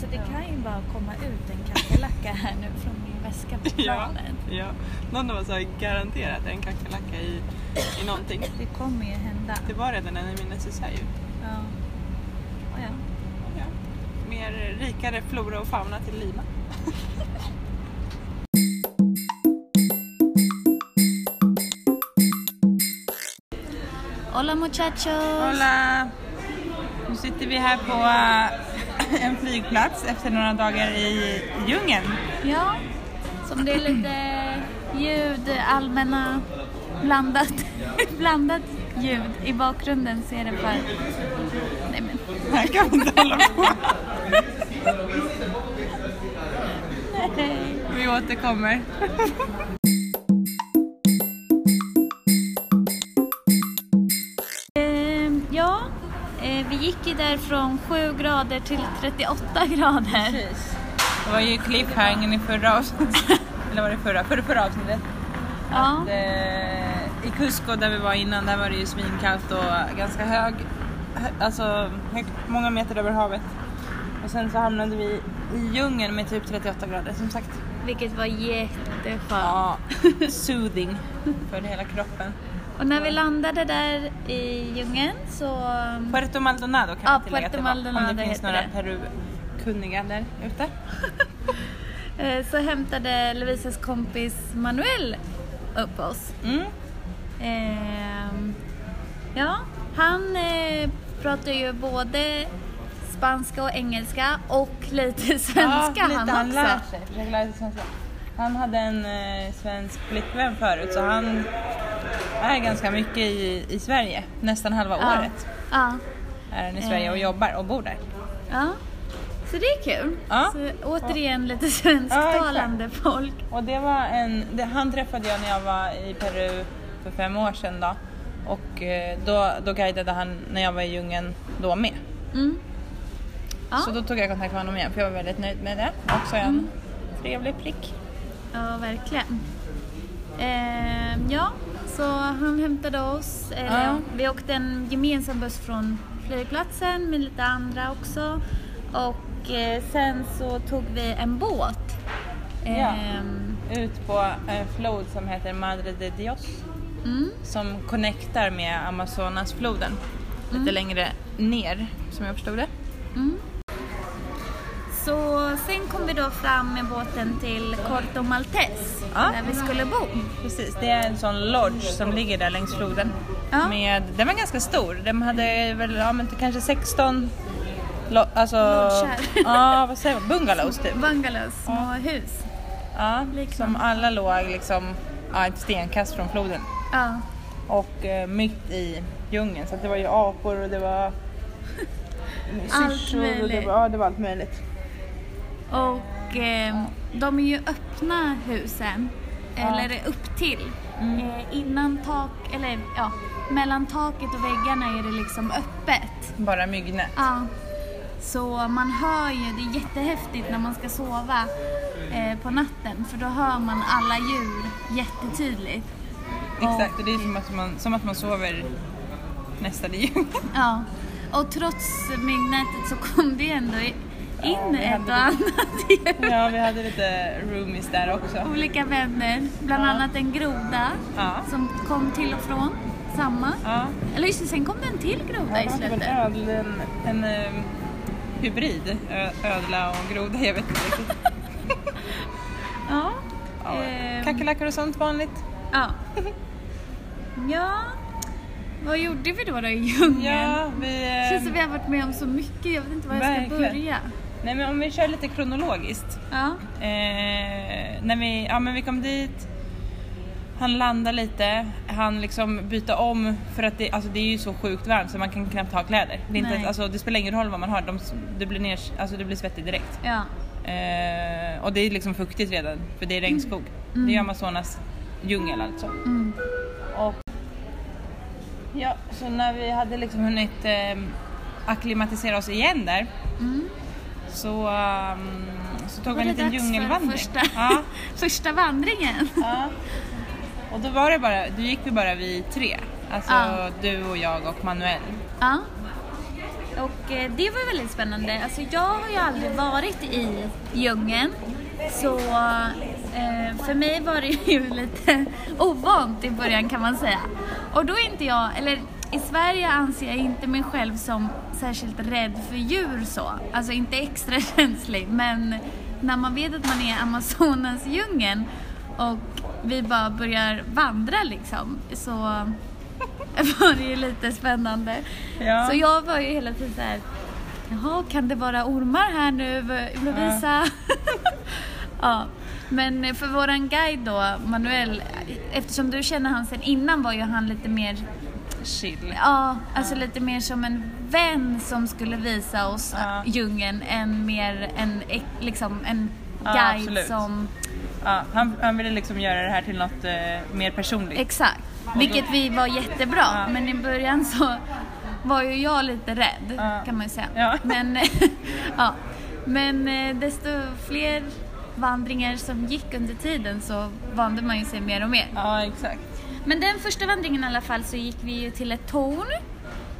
Alltså det kan ju bara komma ut en kackerlacka här nu från min väska på Ja, planen. ja. Någon av oss har garanterat en kackerlacka i, i någonting. Det kommer ju hända. Det var redan en i min necessär ju. Ja. Oh, ja. Ja. Mer rikare flora och fauna till Lima. Hola muchachos! Hola! Nu sitter vi här på en flygplats efter några dagar i djungeln. Ja, som det är lite ljud, allmänna, blandat, blandat ljud i bakgrunden så är det bara... Nej men, Här kan vi inte hålla på. nej. Vi återkommer. Vi gick ju där från 7 grader till 38 grader. Det var ju cliffhangern i förra avsnittet. Eller var det förra? Förra, förra avsnittet. Ja, Att, eh, I Cusco där vi var innan, där var det ju svinkallt och ganska hög, hö- alltså hög, många meter över havet. Och sen så hamnade vi i djungeln med typ 38 grader som sagt. vilket var jätteskönt. Ja, soothing för hela kroppen. Och när vi landade där i djungeln så... Puerto Maldonado kan Ja, jag tillägga att det Puerto var, Maldonado om det finns några. Peru-kunniga där ute. eh, Så hämtade Lovisas kompis Manuel upp oss. Mm. Ehm, ja, han eh, pratar ju både spanska och engelska och lite svenska ja, lite han han också. lär sig. Lära sig svenska. Han hade en eh, svensk flickvän förut så han är ganska mycket i, i Sverige. Nästan halva Ja. året Ja, är han i Sverige och Eh. jobbar och bor där. ja. Så det är kul. Ja. Så, återigen lite svensktalande folk. Och det var en, det, han träffade jag när jag var i Peru för fem år sedan då. Och eh, då, då guidade han när jag var i djungeln då med. Mm. Ja. Så då tog jag kontakt med honom igen för jag var väldigt nöjd med det. Också en Mm. trevlig prick. Ja, verkligen. Ehm, ja, så han hämtade oss. Eller, Ja. Vi åkte en gemensam buss från flygplatsen med lite andra också. Och eh, sen så tog vi en båt. Ja. Ehm, Ut på en flod som heter Madre de Dios. mm, Som connectar med Amazonasfloden. Lite längre ner som jag förstod det. mm. Så sen kom vi då fram med båten till Corto Maltese Ja. där vi skulle bo. Precis, det är en sån lodge som ligger där längs floden. Ja. Med, den var ganska stor, den hade väl ja, men kanske 16 lo, alltså, Lodgar. ja, vad säger man, bungalows typ. Bungalows, små hus. Ja, Liknande. som alla låg liksom ja, ett stenkast från floden. Ja. Och eh, mitt i djungeln så det var ju apor och det var syrsor och det var, ja, det var allt möjligt. Och eh, de är ju öppna husen, eller upp till. Mm. Eh, innan tak, eller ja, mellan taket och väggarna är det liksom öppet. Bara myggnät. Ja. Så man hör ju, det är jättehäftigt när man ska sova eh, på natten för då hör man alla djur jättetydligt. Exakt, och det är som att man, som att man sover nästan i. Ja. Och trots myggnätet så kom det ändå in Ja, ett och annat. Ja, vi hade lite roomies där också. olika vänner, bland Ja. annat en groda Ja. som kom till och från. Samma. Ja, Eller just det, sen kom det en till groda ja i det var slutet. ödl, en, en eh, hybrid, Ö, ödla och groda, jag vet inte riktigt. Ja. Ja, Ehm, Kackerlackor och sånt vanligt. ja. ja. Vad gjorde vi då, då i djungeln? Ja, vi... Det känns som vi har varit med om så mycket, jag vet inte var jag ska Verkligen. börja. Nej men om vi kör lite kronologiskt. Ja. Eh, när vi, ja men vi kom dit, han landade lite, han liksom byta om för att det, alltså det är ju så sjukt varmt så man kan knappt ha kläder. Det, är inte, Nej. alltså, det spelar ingen roll vad man har, de, det, blir ner, alltså, det blir svettigt direkt. Ja. Eh, och det är liksom fuktigt redan för det är regnskog. Det är ju Amazonas djungel alltså. Mm. Och, ja, så när vi hade liksom hunnit eh, acklimatisera oss igen där Mm. Så, ehm, så tog vi en liten dags för djungelvandring. Första, Ja, första vandringen. ja. Och då var det bara, då gick vi bara vi tre. Alltså Ja. du och jag och Manuel. Ja. och eh, det var väldigt spännande. Alltså jag har ju aldrig varit i djungeln. Så eh, för mig var det ju lite ovant i början kan man säga. Och då är inte jag, eller i Sverige anser jag inte mig själv som särskilt rädd för djur så. Alltså inte extra känslig men när man vet att man är Amazonas djungeln och vi bara börjar vandra liksom så var det ju lite spännande. Ja. Så jag var ju hela tiden så här, jaha kan det vara ormar här nu Lovisa? ja. Men för våran guide då, Manuel, eftersom du känner han sen innan var ju han lite mer Chill. Ja, alltså lite mer som en vän som skulle visa oss Ja. djungeln än mer en, liksom en Ja, guide absolut. som... Ja, han, han ville liksom göra det här till något eh, mer personligt. Exakt. Vilket vi var jättebra, Ja. men i början så var ju jag lite rädd Ja. kan man ju säga. Ja. Men, ja. men eh, desto fler vandringar som gick under tiden så vande man ju sig mer och mer. Ja, exakt. Men den första vandringen i alla fall så gick vi ju till ett torn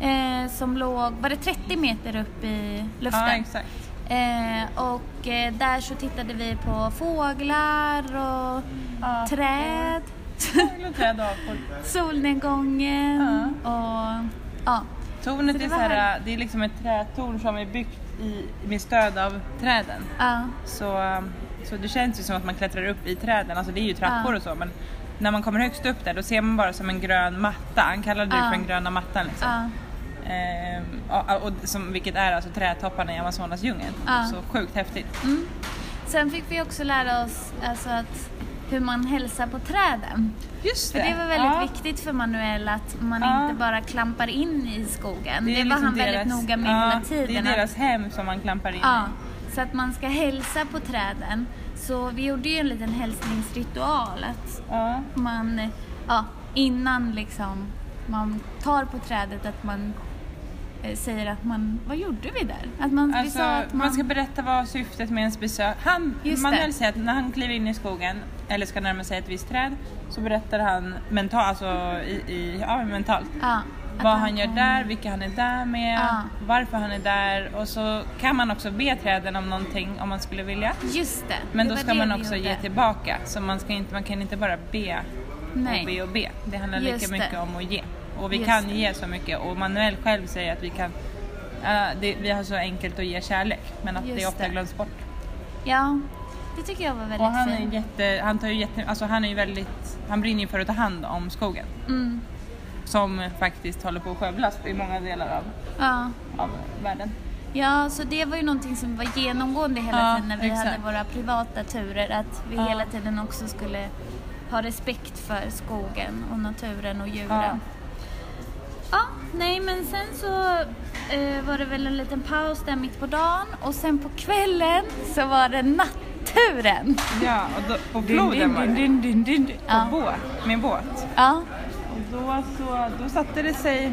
eh, som låg, var det 30 meter upp i luften? Ja, exakt. Eh, och eh, där så tittade vi på fåglar och Ja. träd, Fågel och träd apor. solnedgången och ja. Tornet Så det är, så här, det är liksom ett trätorn som är byggt i, med stöd av träden. ja. Så, så det känns ju som att man klättrar upp i träden, alltså det är ju trappor Ja. och så men när man kommer högst upp där då ser man bara som en grön matta, han kallade det Ja. för den gröna mattan liksom. ja. Ehm, och, och, som, vilket är alltså trädtopparna i Amazonasdjungeln. Ja. Så sjukt häftigt. Mm. Sen fick vi också lära oss alltså, att hur man hälsar på träden. Just För det var väldigt ja. viktigt för Manuel att man Ja. inte bara klampar in i skogen. Det, är var liksom han väldigt deras- noga med ja, hela tiden. Det är deras hem som man klampar in Ja, i. så att man ska hälsa på träden. Så vi gjorde ju en liten hälsningsritual att Ja. man, ja, innan liksom man tar på trädet att man eh, säger att man, vad gjorde vi där? Att man, Alltså, att man... man, ska berätta vad syftet med ens besök... Han, Just Manuel det. säger att när han kliver in i skogen eller ska närma sig ett visst träd så berättar han mental, alltså i, i, ja, mentalt ja, vad han gör där, vilka han är där med, Ja. varför han är där och så kan man också be träden om någonting om man skulle vilja. Just det. Men det då ska man också ge tillbaka så man, ska inte, man kan inte bara be Nej. och be och be. Det handlar lika Just det. mycket om att ge. Och vi Just kan det. ge så mycket och Manuel själv säger att vi kan ja, det, vi har så enkelt att ge kärlek men att det Just ofta det. glöms bort. Ja, det tycker jag var väldigt Och han är fint. jätte, han tar ju jätte, alltså han är ju väldigt, han brinner ju för att ta hand om skogen. Mm. Som faktiskt håller på att skövlas i många delar av, Ja. av världen. Ja, så det var ju någonting som var genomgående hela Ja, tiden när vi exakt. hade våra privata turer. Att vi Ja. hela tiden också skulle ha respekt för skogen och naturen och djuren. Ja. Ja, nej men sen så eh, var det väl en liten paus där mitt på dagen och sen på kvällen så var det natturen. Ja, och då, på floden var det. På båt, med båt. ja, Och då, så, då satte det sig...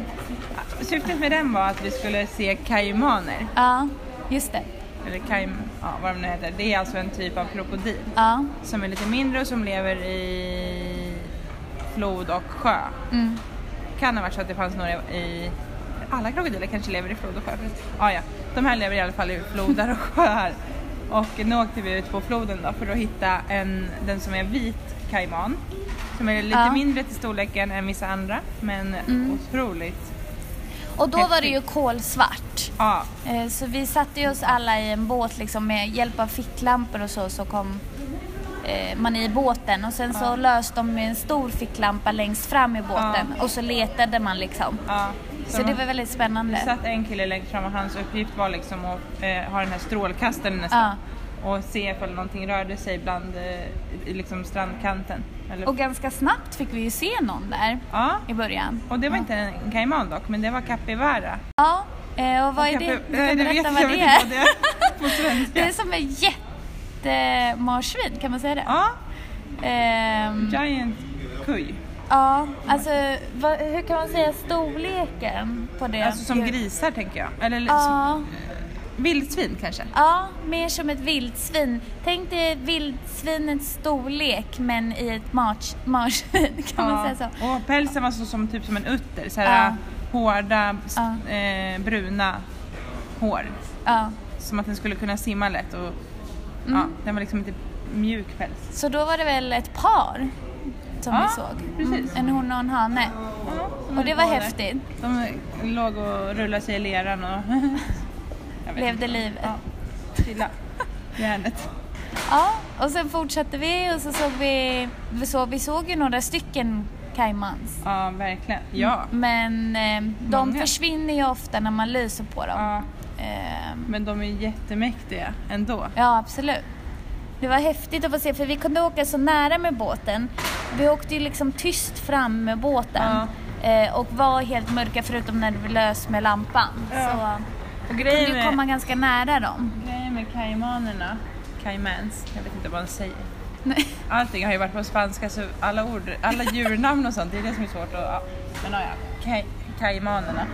Syftet med den var att vi skulle se kaimaner. ja, just det. Eller kaim, ja, vad de nu heter. Det är alltså en typ av krokodil Ja, som är lite mindre och som lever i flod och sjö. mm. Kan ha varit så att det fanns några i... Alla krokodiler kanske lever i flod och sjö. Ja, ja. De här lever i alla fall i flodar och sjöar. Och nu åkte vi ut på floden då för att hitta en, den som är vit kaiman. Som är lite Ja. mindre till storleken än vissa andra men Mm. otroligt. Och då var det Häftigt. ju kolsvart. Ja, Eh, Så vi satte oss alla i en båt liksom med hjälp av ficklampor och så, så kom eh, man i båten och sen så Ja. löste de med en stor ficklampa längst fram i båten och så letade man liksom. ja. Så det man- var väldigt Det spännande. satt en kille längst fram och hans uppgift var liksom att eh, ha den här strålkastaren nästan. Och se ifall någonting rörde sig bland eh, liksom strandkanten. Eller, Och ganska snabbt fick vi ju se någon där ja, i början. och det var inte en kaiman dock, men det var capivara. Ja, eh, och vad är Och det? kapi- Du kan det vet berätta vad det är. det är på svenska. Det är som en jättemarsvin, kan man säga det? Ja, Ehm, giant kuj. ja, alltså vad, hur kan man säga storleken på det? Alltså som grisar tänker jag. Eller som, Ja, vildsvin kanske. ja, mer som ett vildsvin. Tänk dig vildsvinets storlek men i ett mars, marsvin, kan man säga så? Och pälsen var så som, typ som en utter. Så här, Ja. Hårda, Ja. eh, bruna hår. Ja. Som att den skulle kunna simma lätt och ja, Mm. den var liksom inte mjuk päls. Så då var det väl ett par som Ja, vi såg? precis. En hona och en hane. Ja, Och det var häftigt. De låg och rullade sig i leran och Levde livet. Ja, chilla. Järnet. Ja, och sen fortsatte vi och så såg vi, vi såg, vi såg ju några stycken caimans. Ja, verkligen. Ja. Men eh, de Många. försvinner ju ofta när man lyser på dem. ja. Eh, Men de är jättemäktiga ändå. ja, absolut. Det var häftigt att få se för vi kunde åka så nära med båten. Vi åkte ju liksom tyst fram med båten. Eh, och var helt mörka förutom när vi lös med lampan. Ja. Så Och kunde grejen ju komma ganska nära dem. grejen med kaimanerna, caimans, jag vet inte vad de säger. Nej. Allting har ju varit på spanska så alla ord, alla djurnamn och sånt, det är det som är svårt att... Ja. Men ja, ja. Kai, kaimanerna.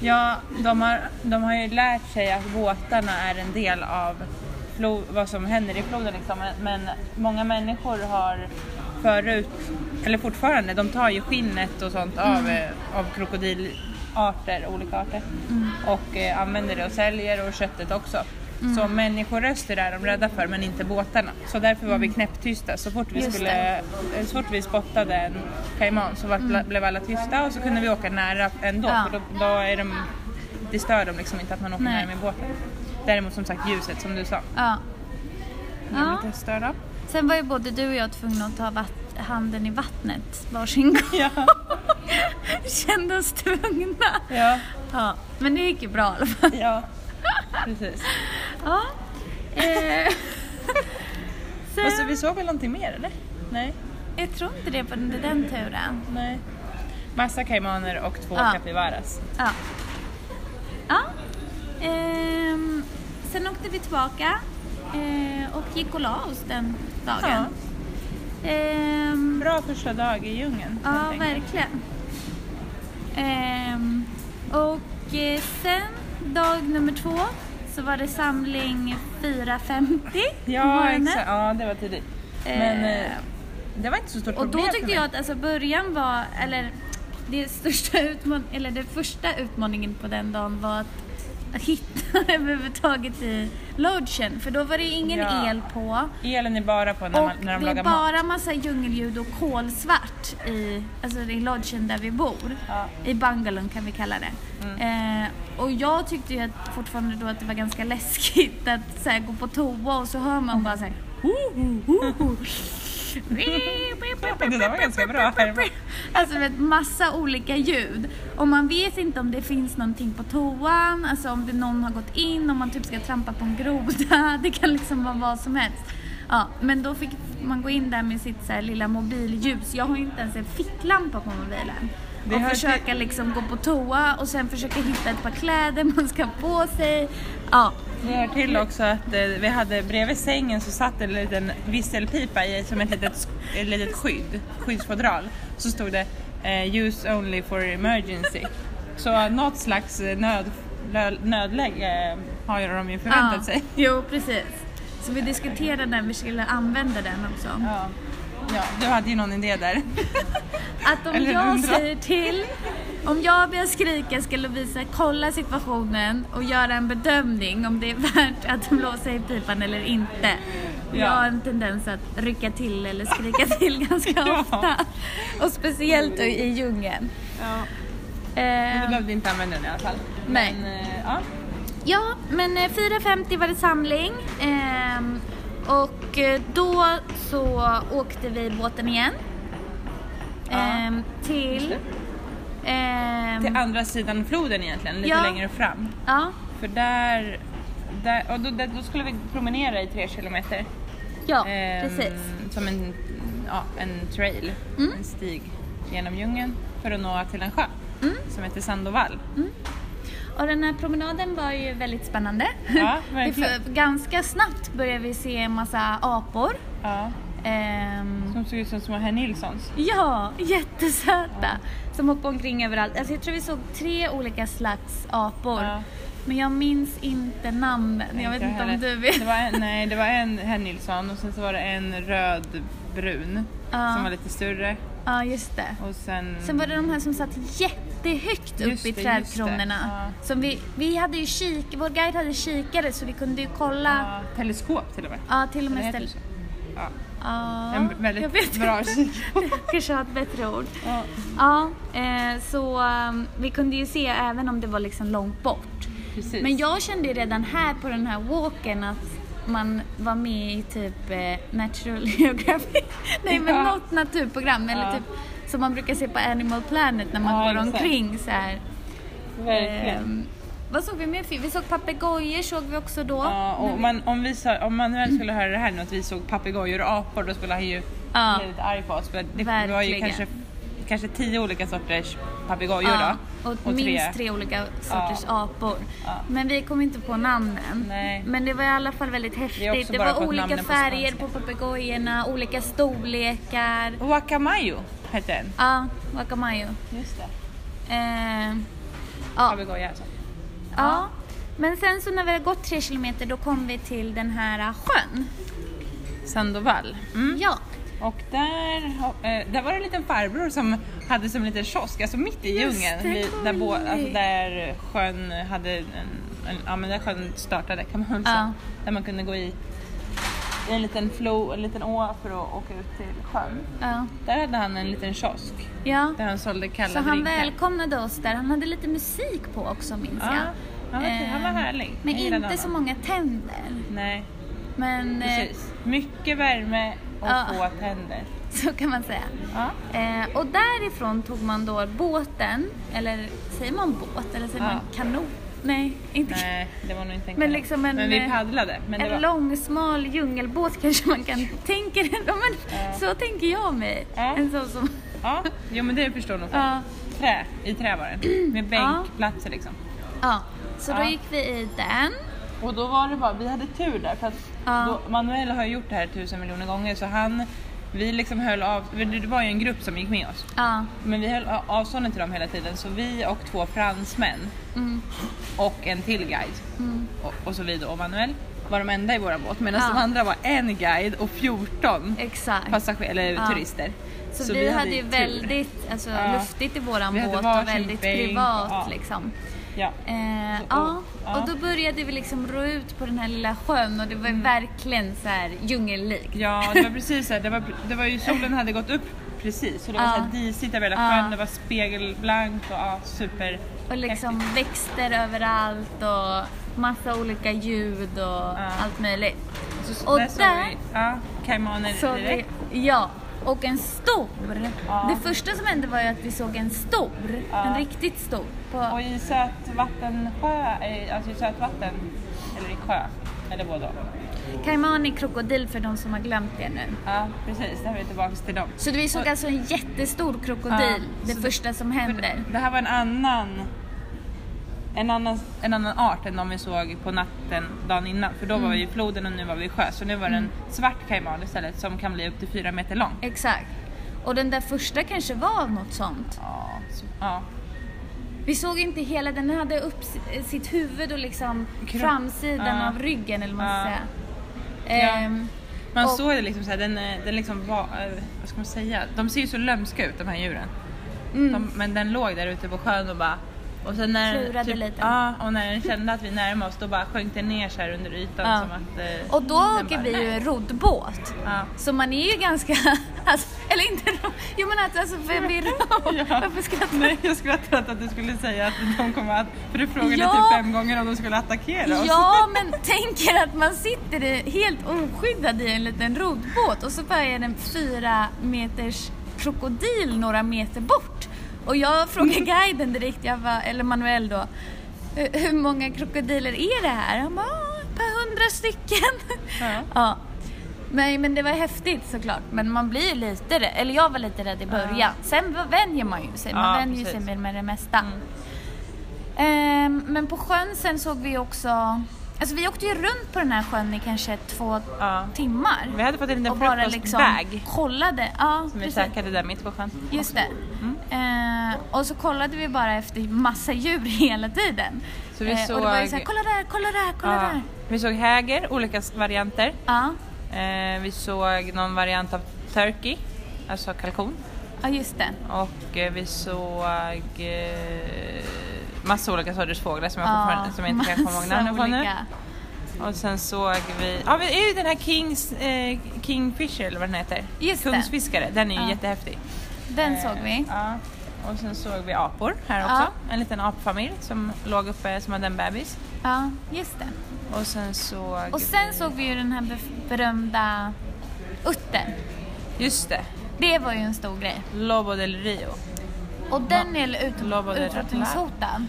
Ja, de har, de har ju lärt sig att båtarna är en del av flo, vad som händer i floden liksom. Men- många människor har förut, eller fortfarande, de tar ju skinnet och sånt av, eh, av krokodilarter, olika arter. Och eh, använder det och säljer och köttet också. Så människoröster är de rädda för men inte båtarna. Så därför var vi knäpptysta. Så fort vi, Just skulle, eh, så fort vi spottade en kaiman så var, blev alla tysta och så kunde vi åka nära ändå. Ja. För då, då är de, det stör dem liksom inte att man åker Nej. nära med båten. Däremot som sagt ljuset som du sa. Ja. Ja. lite störda. Sen var ju både du och jag tvungna att ta handen i vattnet varsin gång. Ja. Kände oss tvungna. ja. Ja, men det gick ju bra i alla fall. Ja. Precis. Ja. Eh. Sen, vi såg väl någonting mer eller? Nej. jag tror inte det på den, den turen. Nej. Massa kaimaner och två Ja. capybaras. Ja. Ja. Ehm, sen åkte vi tillbaka eh, och gick och la oss den dagen. Ehm, Bra första dag i djungeln. Ja, verkligen. Ehm, och eh, sen dag nummer två så var det samling 4.50 på Ja, exakt. Ja, det var tidigt. Men Eh, eh, det var inte så stort Och problem då för tyckte jag att alltså början var, eller det största utman- eller den första utmaningen på den dagen var att, att hitta överhuvudtaget i lodgen. För då var det ingen Ja. el på. Elen är bara på när, Och man, när de det är lagar bara mat. massa djungelljud och kolsvart i, alltså i lodgen där vi bor. Ja. I bungalowen kan vi kalla det. Mm. Eh, och jag tyckte ju att, fortfarande då att det var ganska läskigt att så här, gå på toa och så hör man bara så här. "Ho, ho, ho, ho." Det där var ganska bra. Alltså med massa olika ljud. Och man vet inte om det finns någonting på toan, alltså om det någon har gått in, om man typ ska trampa på en groda. Det kan liksom vara vad som helst. Ja, men då fick man gå in där med sitt så lilla mobilljus. Jag har ju inte ens en ficklampa på mobilen. Det och försöka liksom gå på toa och sen försöka hitta ett par kläder man ska ha på sig. Ja, Det hör till också att eh, vi hade bredvid sängen så satt en liten visselpipa i som ett litet, ett litet skydd, skyddsfodral. Så stod det eh, use only for emergency. Så något slags eh, nöd, nödläge eh, har ju de ju förväntat ja. sig. Jo, precis. Så vi diskuterade när vi skulle använda den också. Ja. Ja, du hade ju någon idé där. Att om Eller jag undra. säger till, om jag börjar skrika ska Lovisa kolla situationen och göra en bedömning om det är värt att blåsa i pipan eller inte. Ja. Jag har en tendens att rycka till eller skrika till ganska Ja. ofta. Och speciellt i djungeln. Ja. Men du Eh, behövde inte använda den i alla fall. Nej. Men, eh, ja. ja, men eh, 4.50 var det samling. Ehm, och eh, då så åkte vi båten igen. Ja. Ehm, till... ehm, Till andra sidan floden egentligen, lite Ja. längre fram. Ja, För där, där och då, där, då skulle vi promenera i tre kilometer. ja Ehm, precis. Som en, ja, en trail, Mm. en stig genom djungeln för att nå till en sjö Mm. som heter Sandoval. Och den här promenaden var ju väldigt spännande. Ja, Ganska snabbt började vi se en massa apor. Ja, Ehm, som såg ut som små herr Nilssons. ja, jättesöta. Som hoppade omkring överallt. Alltså jag tror vi såg tre olika slags apor. Men jag minns inte namnen. Jag vet inte om heller. du vet. Det var en, nej, det var en herr Nilsson och sen så var det en rödbrun Ja. som var lite större. Ja, just det. Och sen... Sen var det de här som satt jätte alltid högt upp Just i det, trädkronorna. det. Som vi, vi hade ju kik, vår guide hade kikare så vi kunde ju kolla. Teleskop till och med. Ja, till och med så. Ja. Ja, En jag väldigt bra inte. kik. Kanske har ett bättre ord. Ja. Ja, eh, så um, vi kunde ju se även om det var liksom långt bort. Precis. Men jag kände ju redan här på den här walken att man var med i typ eh, Natural Geography. Nej men Ja. något naturprogram eller Ja. typ som man brukar se på Animal Planet när man Ja, går omkring så här. Verkligen. Ehm, vad såg vi mer för? Vi såg papegojor såg vi också då. Ja, och man, om, vi sa, om Manuel skulle höra det här nu att vi såg papegojor och apor då skulle han ju Ja. bli lite arg på oss. För det var ju Verkligen. kanske, kanske tio olika sorters papegojor Ja, då. och, minst tre olika sorters apor. Ja. Men vi kom inte på namnen. Nej. Men det var i alla fall väldigt har häftigt. Det var olika på färger spanska. på papegojorna, olika storlekar. Wacamayo hette den. Ja, guacamayo. Just det. Eh, ja, Papegoja alltså. ja. Men sen så när vi hade gått tre kilometer då kom vi till den här sjön. Sandoval. Mm. Ja, Och där, eh, där var det en liten farbror som hade som en liten kiosk, alltså mitt i djungeln. vid- där, bo, alltså där sjön hade en, en, ja men där sjön startade kan man väl Ja. säga. Där man kunde gå i, i en liten flow, en liten å för att åka ut till sjön. ja, Där hade han en liten kiosk ja. där han sålde kalla Så han drinkar. välkomnade oss där. Han hade lite musik på också minns Ja, jag. han var- han var Eh, härlig. Men inte så honom. många tänder. Nej, Men eh, precis. Mycket värme och Ja. få tänder. så kan man säga. Ja. Eh, och därifrån tog man då båten, eller säger man båt eller säger Ja. man kanon? Nej, inte Nej, det var nog inte en Men liksom en, Men vi eh, paddlade. Men en var... lång smal djungelbåt kanske man kan tänka det. Ja, men Ja. Så tänker jag mig. Ja. En sån som... Ja, jo men det förstår nog. Ja. Trä, i trä var det. Med bänkplatser liksom. ja. Så då gick vi i den. Och då var det bara, vi hade tur där för att Ja. då, Manuel har gjort det här tusen miljoner gånger så han, vi liksom höll av, det var ju en grupp som gick med oss. Ja. Men vi höll avståndet till dem hela tiden så vi och två fransmän Mm. och en till guide Mm. och, och så vi då och Manuel var de enda i våran båt medan Ja. de andra var en guide och 14 Exakt. passager eller Ja. turister. Så, vi, hade ju tur. väldigt alltså, luftigt i våran Vi båt och väldigt privat liksom. Ja. Eh, Så- ja. ja. och då började vi liksom ro ut på den här lilla sjön och det var ju verkligen så här djungellikt. Ja, det var precis så här, det var, det var ju solen hade gått upp precis så det var Ja. så här disigt över hela Ja. sjön, det var spegelblankt och ja, super Och liksom växter överallt och massa olika ljud och allt möjligt. Så, Och där såg där- vi, ja, kaimaner Så vi, direkt. ja, och en stor. Ja. Det första som hände var ju att vi såg en stor, Ja. en riktigt stor. På, Och i sötvattensjö, alltså i sötvatten, eller i sjö, eller både och. Kaimani krokodil för de som har glömt det nu. Ja, precis, där är vi tillbaka till dem. Så vi såg Och- alltså en jättestor krokodil, Ja, det första som händer. Det här var en annan, en annan, en annan art än de vi såg på natten dagen innan. För då var vi i floden och nu var vi i sjö. Så nu var det en svart kaiman istället som kan bli upp till fyra meter lång. Exakt. Och den där första kanske var något sånt. Ja, så, ja. Vi såg inte hela, den hade upp sitt huvud och liksom Kropp. framsidan Ja. av ryggen eller vad man ska säga. Ja. Ehm, Man Och- såg det liksom såhär, den, eh, den liksom var, eh, vad ska man säga, de ser ju så lömska ut de här djuren. mm. De, men den låg där ute på sjön och bara och sen när, den Klurade lite. Ja, och när den kände att vi närmade oss då bara sjönk den ner så här under ytan Ja. som att... eh, Och då den åker bara, vi ju roddbåt. Ja. Så man är ju ganska, alltså, eller inte ro, jo men att, alltså för vi Ja. Varför skrattar du? Nej, jag skrattade att du skulle säga att de kommer att... För du frågade Ja. typ fem gånger om de skulle attackera oss. Ja, men tänk er att man sitter i, helt oskyddad i en liten roddbåt och så bara är det en fyra meters krokodil några meter bort. Och jag frågar guiden direkt, jag bara, eller Manuel då, "Hur- många krokodiler är det här? Han bara, "Ah, ett par hundra stycken. Ja. ja. Nej men det var häftigt såklart, men man blir ju lite rädd, eller jag var lite rädd i början. Sen vänjer man ju sig, man Ja, vänjer ju sig precis. med, det mesta. Mm. Ehm, men på sjön sen såg vi också, alltså vi åkte ju runt på den här sjön i kanske två Ja. timmar. Vi hade fått en liten bara liksom frukostbag kollade. Ja, som vi precis. käkade där mitt på sjön. Just det. Mm. Ehm, och så kollade vi bara efter massa djur hela tiden. Så vi Ehm, Och det var ju såg- såhär, kolla där, kolla där, kolla Ja. där. Vi såg häger, olika varianter. Ja, Eh, vi såg någon variant av turkey, alltså kalkon. Ja, just det. Och eh, vi såg eh, massa olika sorters fåglar som jag, Ja, som jag inte kan komma ihåg namnen på nu. Och sen såg vi, ja vi är ju den här Kings, eh, Kingfisher eller vad den heter. Just det. Kungsfiskare, den är ju Ja. jättehäftig. Den Eh, såg vi. Ja. Och sen såg vi apor här Ja. också. En liten apfamilj som låg uppe som hade en bebis. Ja, just det. Och sen såg Och sen vi... såg vi ju den här berömda uttern. Just det, Det var ju en stor grej. Lobo del Rio. Och den är ut- utrotningshotad.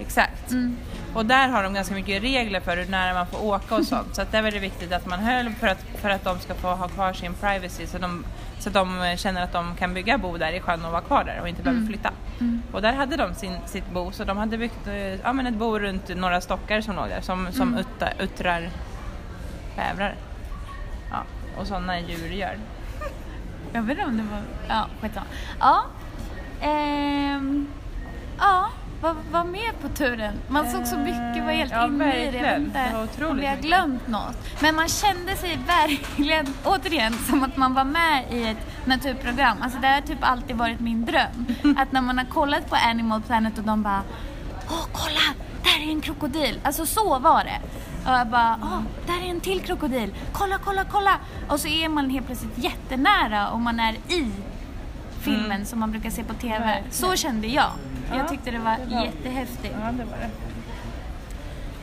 Exakt. Mm. Och där har de ganska mycket regler för hur nära man får åka och sånt. Så att det är väldigt viktigt att man höll för att, för att de ska få ha kvar sin privacy så, de, så att de känner att de kan bygga bo där i sjön och vara kvar där och inte behöver flytta. Mm. Och där hade de sin, sitt bo, så de hade byggt eh, ja, men ett bo runt några stockar som låg där som, som Mm. utta, uttrar bävrar. Ja, och sådana djur gör. Jag vet inte om det var... Ja, skitsamma. Ja. Ehm, ja, vad var mer på turen? Man såg så mycket, var helt Ja, inne i det. Jag vet inte Det var otroligt om vi har glömt något. Men man kände sig verkligen, återigen, som att man var med i ett naturprogram. Alltså det har typ alltid varit min dröm. Att när man har kollat på Animal Planet och de bara Åh, kolla! Där är en krokodil! Alltså så var det. Och jag bara, åh, där är en till krokodil! Kolla, kolla, kolla! Och så är man helt plötsligt jättenära och man är i filmen som man brukar se på TV. Mm. Verkligen. Så kände jag. Ja, jag tyckte det var det var- jättehäftigt. Ja, det var det.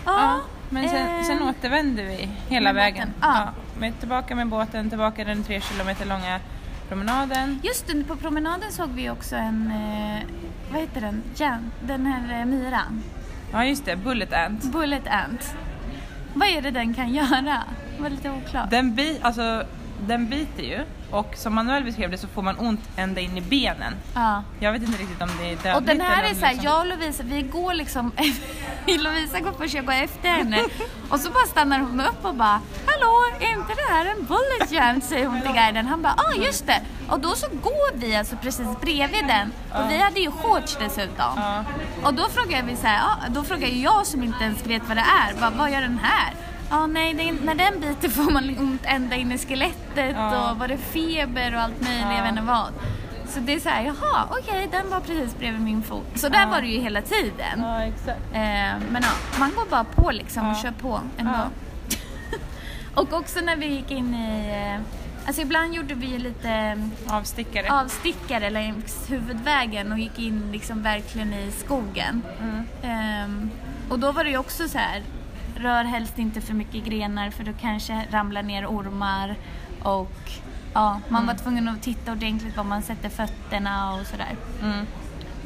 Ja, Ja, men sen, sen eh, återvände vi hela vägen. ja. med, tillbaka med båten, tillbaka den tre kilometer långa promenaden. Just det, på promenaden såg vi också en, eh, vad heter den? Jan, den här eh, myran. Ja just det, Bullet Ant. Bullet ant. Vad är det den kan göra? Det var lite oklart. Den, bi, alltså, den biter ju och som Manuel beskrev det så får man ont ända in i benen. Ja. Jag vet inte riktigt om det är dödligt Och den här är så här, liksom- jag och Lovisa, vi går liksom, Lovisa går först, jag går efter henne. Och så bara stannar hon upp och bara, hallå, är inte det här en bullet jam? säger hon till guiden. Han bara, ja ah, just det. Och då så går vi alltså precis bredvid den. Och vi hade ju shorts dessutom. Ja. Och då frågar vi så här, ja, då frågar jag som inte ens vet vad det är, vad, vad gör den här? Ja, nej, är, när den biter får man ont ända in i skelettet Ja. och var det feber och allt möjligt, jag vet inte vad. Så det är så här, jaha, okej, den var precis bredvid min fot. Så där Ja. var det ju hela tiden. Ja exakt. Eh, men ja, man går bara på liksom och Ja. kör på ändå. och också när vi gick in i, eh, alltså ibland gjorde vi ju lite eh, Avstickare. avstickare längs huvudvägen och gick in liksom verkligen i skogen. Mm. Ehm, och då var det ju också så här, rör helst inte för mycket grenar för då kanske ramlar ner ormar och ja, man var tvungen att titta ordentligt var man sätter fötterna och sådär. Mm.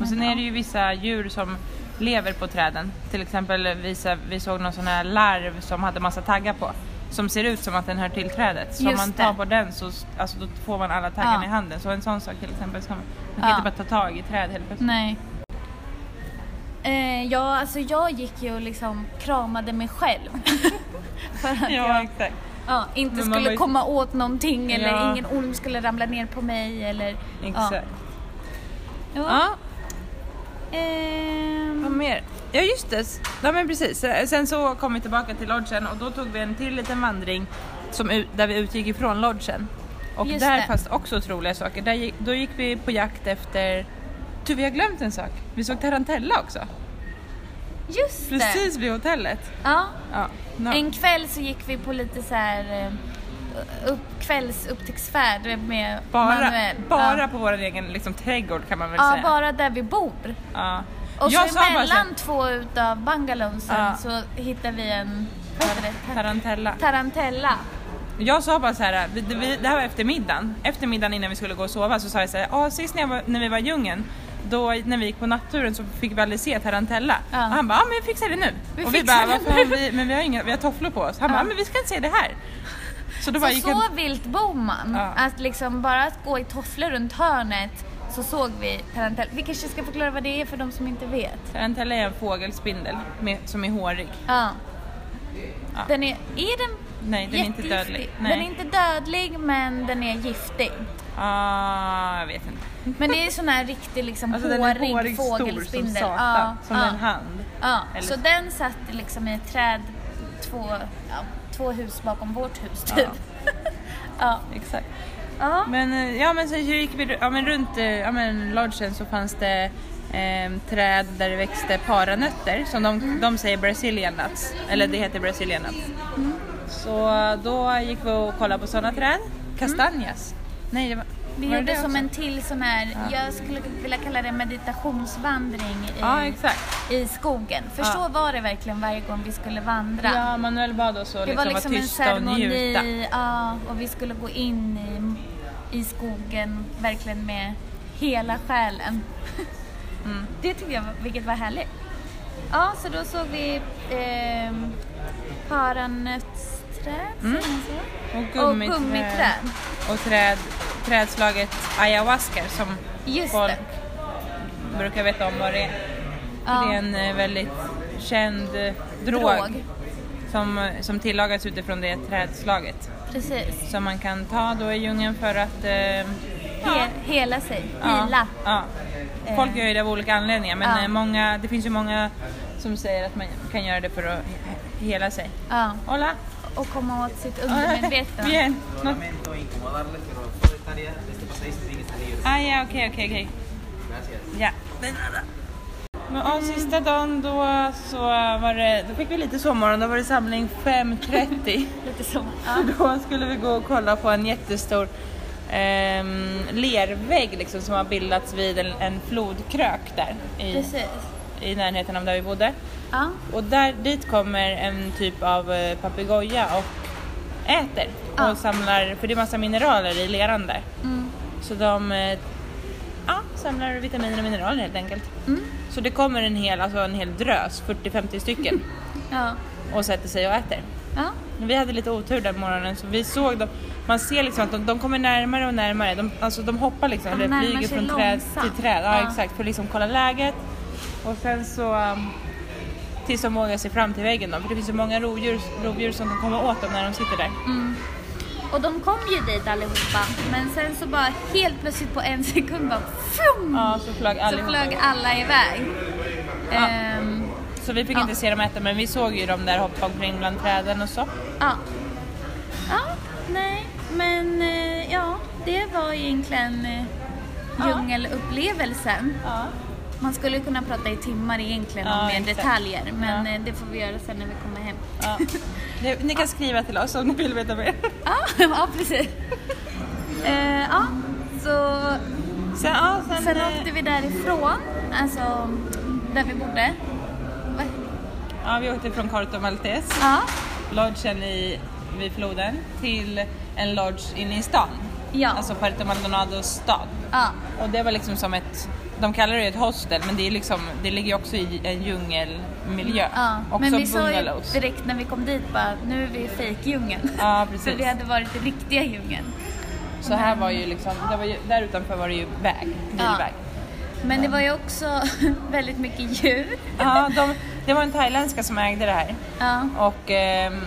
Och sen är det ju vissa djur som lever på träden. Till exempel visa, vi såg någon sån här larv som hade massa taggar på. Som ser ut som att den hör till trädet. Så om Just man tar det. på den så alltså, då får man alla taggarna Ja. i handen. Så en sån sak till exempel. Man kan Ja. inte bara ta tag i träd helt plötsligt. Nej. Eh, ja, alltså jag gick ju och liksom kramade mig själv. För att jag exakt. ja, inte skulle ju- komma åt någonting eller Ja. ingen orm skulle ramla ner på mig eller... Exakt. Ja. Ja, Ehm, vad mer? Ja just det, ja men precis. Sen så kom vi tillbaka till lodgen och då tog vi en till liten vandring som, där vi utgick ifrån lodgen. Och Just där det. fanns också otroliga saker. Där, då gick vi på jakt efter, du vi har glömt en sak. Vi såg tarantella också. just det. Precis vid hotellet. Ja. Ja, no. En kväll så gick vi på lite så här eh, upp, kvällsupptäcktsfärd med bara Manuel. bara ja. på vår egen liksom, trädgård kan man väl Ja, säga. bara där vi bor. Ja. Och Jag så här, två utav bungalowsen Ja. så hittar vi en, vad heter det? tarantella. Tarantella. Jag sa bara så här, vi, vi, det här var eftermiddagen. Eftermiddagen innan vi skulle gå och sova så sa jag så här, ah, sist när, var, när vi var i djungeln, då när vi gick på natturen så fick vi aldrig se tarantella. Ja. Och han bara, ja men vi fixar det nu. Vi och vi bara, varför har nu." vi, men vi har, inga, vi har tofflor på oss. Han bara, Ja. men vi ska inte se det här. Så då Så gick så jag, vilt bor man. Ja. Att liksom bara att gå i tofflor runt hörnet så såg vi tarantella. Vi kanske ska förklara vad det är för de som inte vet. tarantella är en fågelspindel med, som är hårig. Ja. Ja. Den är, är den Nej, den är inte dödlig. Den är Nej. inte dödlig men den är giftig. Ah, jag vet inte. Men det är sån här riktig liksom Alltså hårig, hårig, stor som fågelspindel. satan. som ja. en hand. Ja, Eller- så den satt liksom i ett träd två, ja, två hus bakom vårt hus typ. Ja. Exakt. Ja. Men, eh, ja, men sen gick vi ja, men runt eh, ja, men lodgen så fanns det eh, träd där det växte paranötter som de, Mm. de säger Brazilian nuts, eller det heter Brazilian nuts. Mm. Så då gick vi och kollade på sådana träd. Kastanjas. Nej, det var, Vi var det gjorde det som en till sån här, Ja. jag skulle vilja kalla det meditationsvandring i, Ja, i skogen. För Ja. så var det verkligen varje gång vi skulle vandra. Ja, Manuel bad oss att det liksom var liksom vara en tysta och njuta. ceremoni, ja, och vi skulle gå in i, i skogen verkligen med hela själen. Mm. Det tycker jag, var- vilket var härligt. Ja, så då såg vi eh, paranötsträd, Mm. Och Och gummiträd. gummiträd. Och träd, trädslaget ayahuasca som Just folk det. brukar veta om vad det är. Ja. Det är en eh, väldigt känd eh, drog, Drog. Som, eh, som tillagas utifrån det trädslaget. Precis. Som man kan ta då i djungeln för att eh, He, hela sig, ja, hila. Ja. Folk Eh. gör ju det av olika anledningar men Ja. många, det finns ju många som säger att man kan göra det för att he- hela sig. Ja. Hola! Och komma åt sitt undermedvetna. Bien. Ah, ja, okej, okej, okej. Ja. Men, ja, sista dagen då så var det, då fick vi lite sovmorgon, då var det samling 5.30. Lite så. Ja. Då skulle vi gå och kolla på en jättestor ehm, lervägg liksom, som har bildats vid en, en flodkrök där i, Precis. i närheten av där vi bodde. Ja. Och där, dit kommer en typ av eh, papegoja och äter Ja. och samlar, för det är massa mineraler i leran där. Mm. Så de eh, ja, samlar vitaminer och mineraler helt enkelt. Mm. Så det kommer en hel, alltså en hel drös, 40-50 stycken Ja. och sätter sig och äter. Vi hade lite otur den morgonen så vi såg dem. Man ser liksom att de, de kommer närmare och närmare. De, alltså de hoppar liksom, De eller flyger från träd långsamt. till träd. Ja, Ja. exakt, för att liksom kolla läget. Och sen så um, tills de vågar sig fram till väggen då. För det finns så många rovdjur, rovdjur som kan komma åt dem när de sitter där. Mm. Och de kom ju dit allihopa. Men sen så bara helt plötsligt på en sekund bara fjum, Ja, så flög Så flög alla iväg. Ja. Ehm, Så vi fick Ja. inte se dem äta men vi såg ju dem där hoppa omkring bland träden och så. ja. Ja, nej. Men eh, ja, det var egentligen eh, djungelupplevelsen. Ja. Man skulle kunna prata i timmar egentligen Ja, om mer detaljer. Men Ja. eh, det får vi göra sen när vi kommer hem. Ja. Ni kan skriva till oss om ni vill veta mer. Ja, precis. Eh, ja, så Sen, ja, sen, sen eh, åkte vi därifrån, alltså där vi bodde. Va? ja, vi åkte från Corto Maltese. Ja, lodgen i, vid floden till en lodge inne i stan. Ja. Alltså Puerto Maldonados stad. ja, Och det var liksom som ett, de kallar det ett hostel men det, är liksom, det ligger också i en djungelmiljö. ja. Också Men vi sa ju bungalows. direkt när vi kom dit bara, nu är vi i fejkdjungeln. Ja För precis. vi hade varit i riktiga djungeln. Så här var ju liksom, var ju, där utanför var det ju väg, bilväg. Men det var ju också väldigt mycket djur. Ja, de, det var en thailändska som ägde det här. Ja, Och ehm,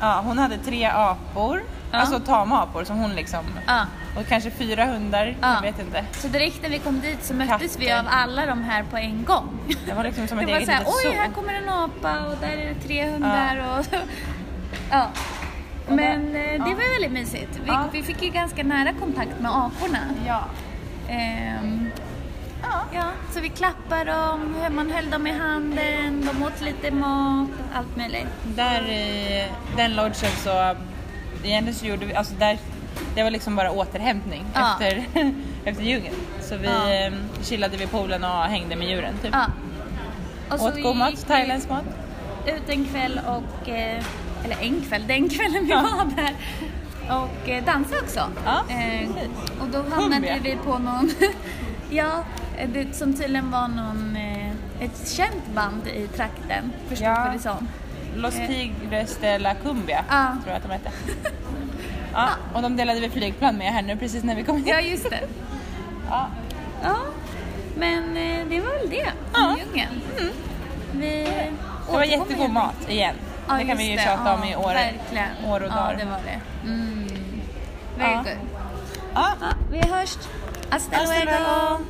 ja, hon hade tre apor, Ja. alltså tamapor som hon liksom, ja. och kanske fyra hundar, Ja. jag vet inte. Så direkt när vi kom dit så möttes vi Katter. av alla de här på en gång. Det var liksom som ett Det var eget såhär, litet oj zoo. här kommer en apa och där är det tre hundar och ja. Men eh, det var väldigt mysigt. Vi, vi fick ju ganska nära kontakt med aporna. Ja. Ehm, ja, så vi klappade dem, man höll dem i handen, de åt lite mat, allt möjligt. Där i den lodgen så, egentligen så gjorde vi, alltså där, det var liksom bara återhämtning Ja. efter, efter djungeln. Så vi Ja. eh, chillade vid poolen och hängde med djuren typ. Ja. Och Åt god mat, thailändsk mat. Ut en kväll och, eh, eller en kväll, den kvällen vi var där. Och eh, dansade också. Ja, Eh, och då hamnade Cumbia. vi på någon, ja, det, som tydligen var någon, eh, ett känt band i trakten, förstod Ja. det som. Los Eh. Tigres de la Cumbia, Ja. tror jag att de hette. Ja, och de delade vi flygplan med här nu precis när vi kom hit. Ja, just det. Ja. Ja, men eh, det var väl det Ja. om djungeln. Vi Det var jättegod mat igen. Ja, det kan vi ju det. tjata om i Ja, år, verkligen. år och dagar. Ja, det var det. Mm. Very Ja. good. Ja. Ja, vi hörs. Hasta Hasta luego. luego.